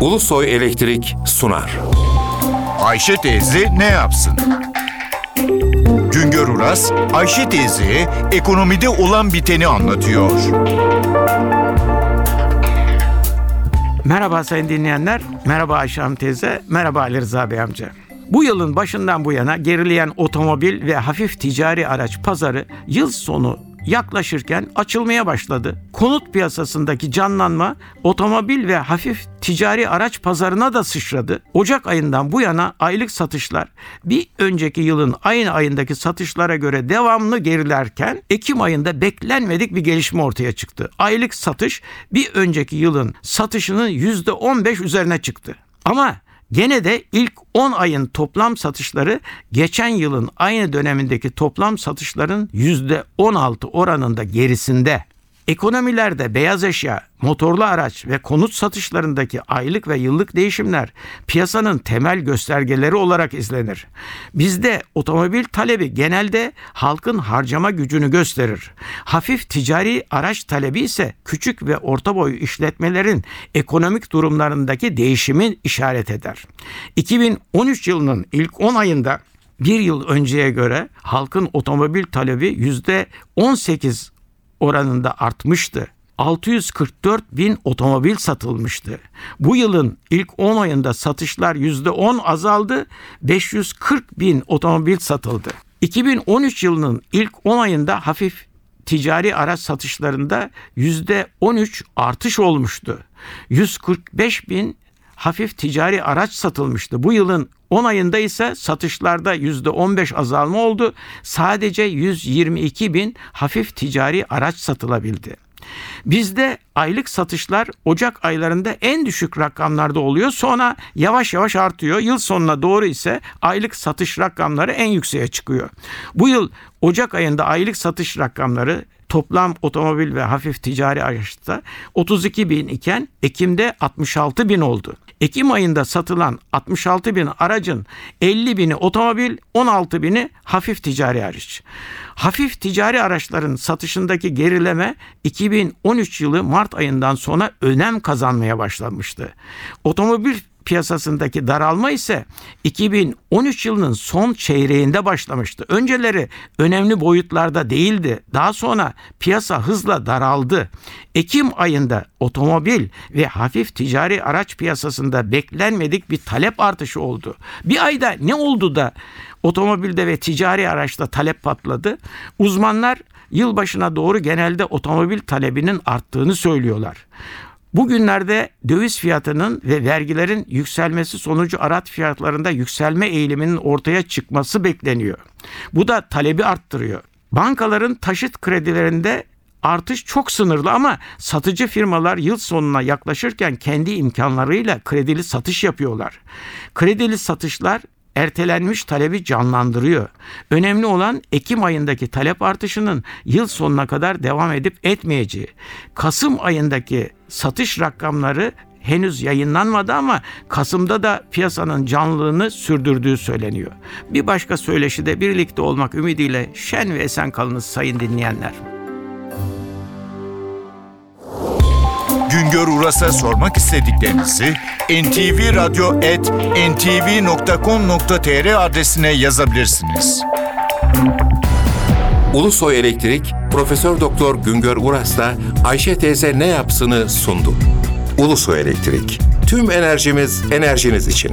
Ulusoy Elektrik sunar. Ayşe teyze ne yapsın? Güngör Uras, Ayşe teyze ekonomide olan biteni anlatıyor. Merhaba sayın dinleyenler, merhaba Ayşe Hanım teyze, merhaba Ali Rıza Bey amca. Bu yılın başından bu yana gerileyen otomobil ve hafif ticari araç pazarı yıl sonu yaklaşırken açılmaya başladı. Konut piyasasındaki canlanma otomobil ve hafif ticari araç pazarına da sıçradı. Ocak ayından bu yana aylık satışlar bir önceki yılın aynı ayındaki satışlara göre devamlı gerilerken Ekim ayında beklenmedik bir gelişme ortaya çıktı. Aylık satış bir önceki yılın satışının %15 üzerine çıktı. Ama Gene de ilk 10 ayın toplam satışları geçen yılın aynı dönemindeki toplam satışların %16 oranında gerisinde. Ekonomilerde beyaz eşya, motorlu araç ve konut satışlarındaki aylık ve yıllık değişimler piyasanın temel göstergeleri olarak izlenir. Bizde otomobil talebi genelde halkın harcama gücünü gösterir. Hafif ticari araç talebi ise küçük ve orta boy işletmelerin ekonomik durumlarındaki değişimin işaret eder. 2013 yılının ilk 10 ayında bir yıl önceye göre halkın otomobil talebi %18 oranında artmıştı. 644 bin otomobil satılmıştı. Bu yılın ilk 10 ayında satışlar %10 azaldı, 540 bin otomobil satıldı. 2013 yılının ilk 10 ayında hafif ticari araç satışlarında %13 artış olmuştu. 145 bin hafif ticari araç satılmıştı. Bu yılın 10 ayında ise satışlarda %15 azalma oldu. Sadece 122 bin hafif ticari araç satılabildi. Bizde aylık satışlar Ocak aylarında en düşük rakamlarda oluyor. Sonra yavaş yavaş artıyor. Yıl sonuna doğru ise aylık satış rakamları en yükseğe çıkıyor. Bu yıl Ocak ayında aylık satış rakamları toplam otomobil ve hafif ticari araçta 32 bin iken Ekim'de 66 bin oldu. Ekim ayında satılan 66 bin aracın 50 bini otomobil, 16 bini hafif ticari araç. Hafif ticari araçların satışındaki gerileme 2013 yılı Mart ayından sonra önem kazanmaya başlamıştı. Otomobil piyasasındaki daralma ise 2013 yılının son çeyreğinde başlamıştı. Önceleri önemli boyutlarda değildi. Daha sonra piyasa hızla daraldı. Ekim ayında otomobil ve hafif ticari araç piyasasında beklenmedik bir talep artışı oldu. Bir ayda ne oldu da otomobilde ve ticari araçta talep patladı? Uzmanlar yılbaşına doğru genelde otomobil talebinin arttığını söylüyorlar. Bugünlerde döviz fiyatının ve vergilerin yükselmesi sonucu araç fiyatlarında yükselme eğiliminin ortaya çıkması bekleniyor. Bu da talebi arttırıyor. Bankaların taşıt kredilerinde artış çok sınırlı ama satıcı firmalar yıl sonuna yaklaşırken kendi imkanlarıyla kredili satış yapıyorlar. Kredili satışlar ertelenmiş talebi canlandırıyor. Önemli olan Ekim ayındaki talep artışının yıl sonuna kadar devam edip etmeyeceği. Kasım ayındaki satış rakamları henüz yayınlanmadı ama Kasım'da da piyasanın canlılığını sürdürdüğü söyleniyor. Bir başka söyleşide birlikte olmak ümidiyle şen ve esen kalınız sayın dinleyenler. Güngör Uras'a sormak istediklerinizi ntvradio.ntv.com.tr adresine yazabilirsiniz. Ulusoy Elektrik Profesör Doktor Güngör Uras'la Ayşe teyze ne yapsını sundu. Ulusoy Elektrik. Tüm enerjimiz enerjiniz için.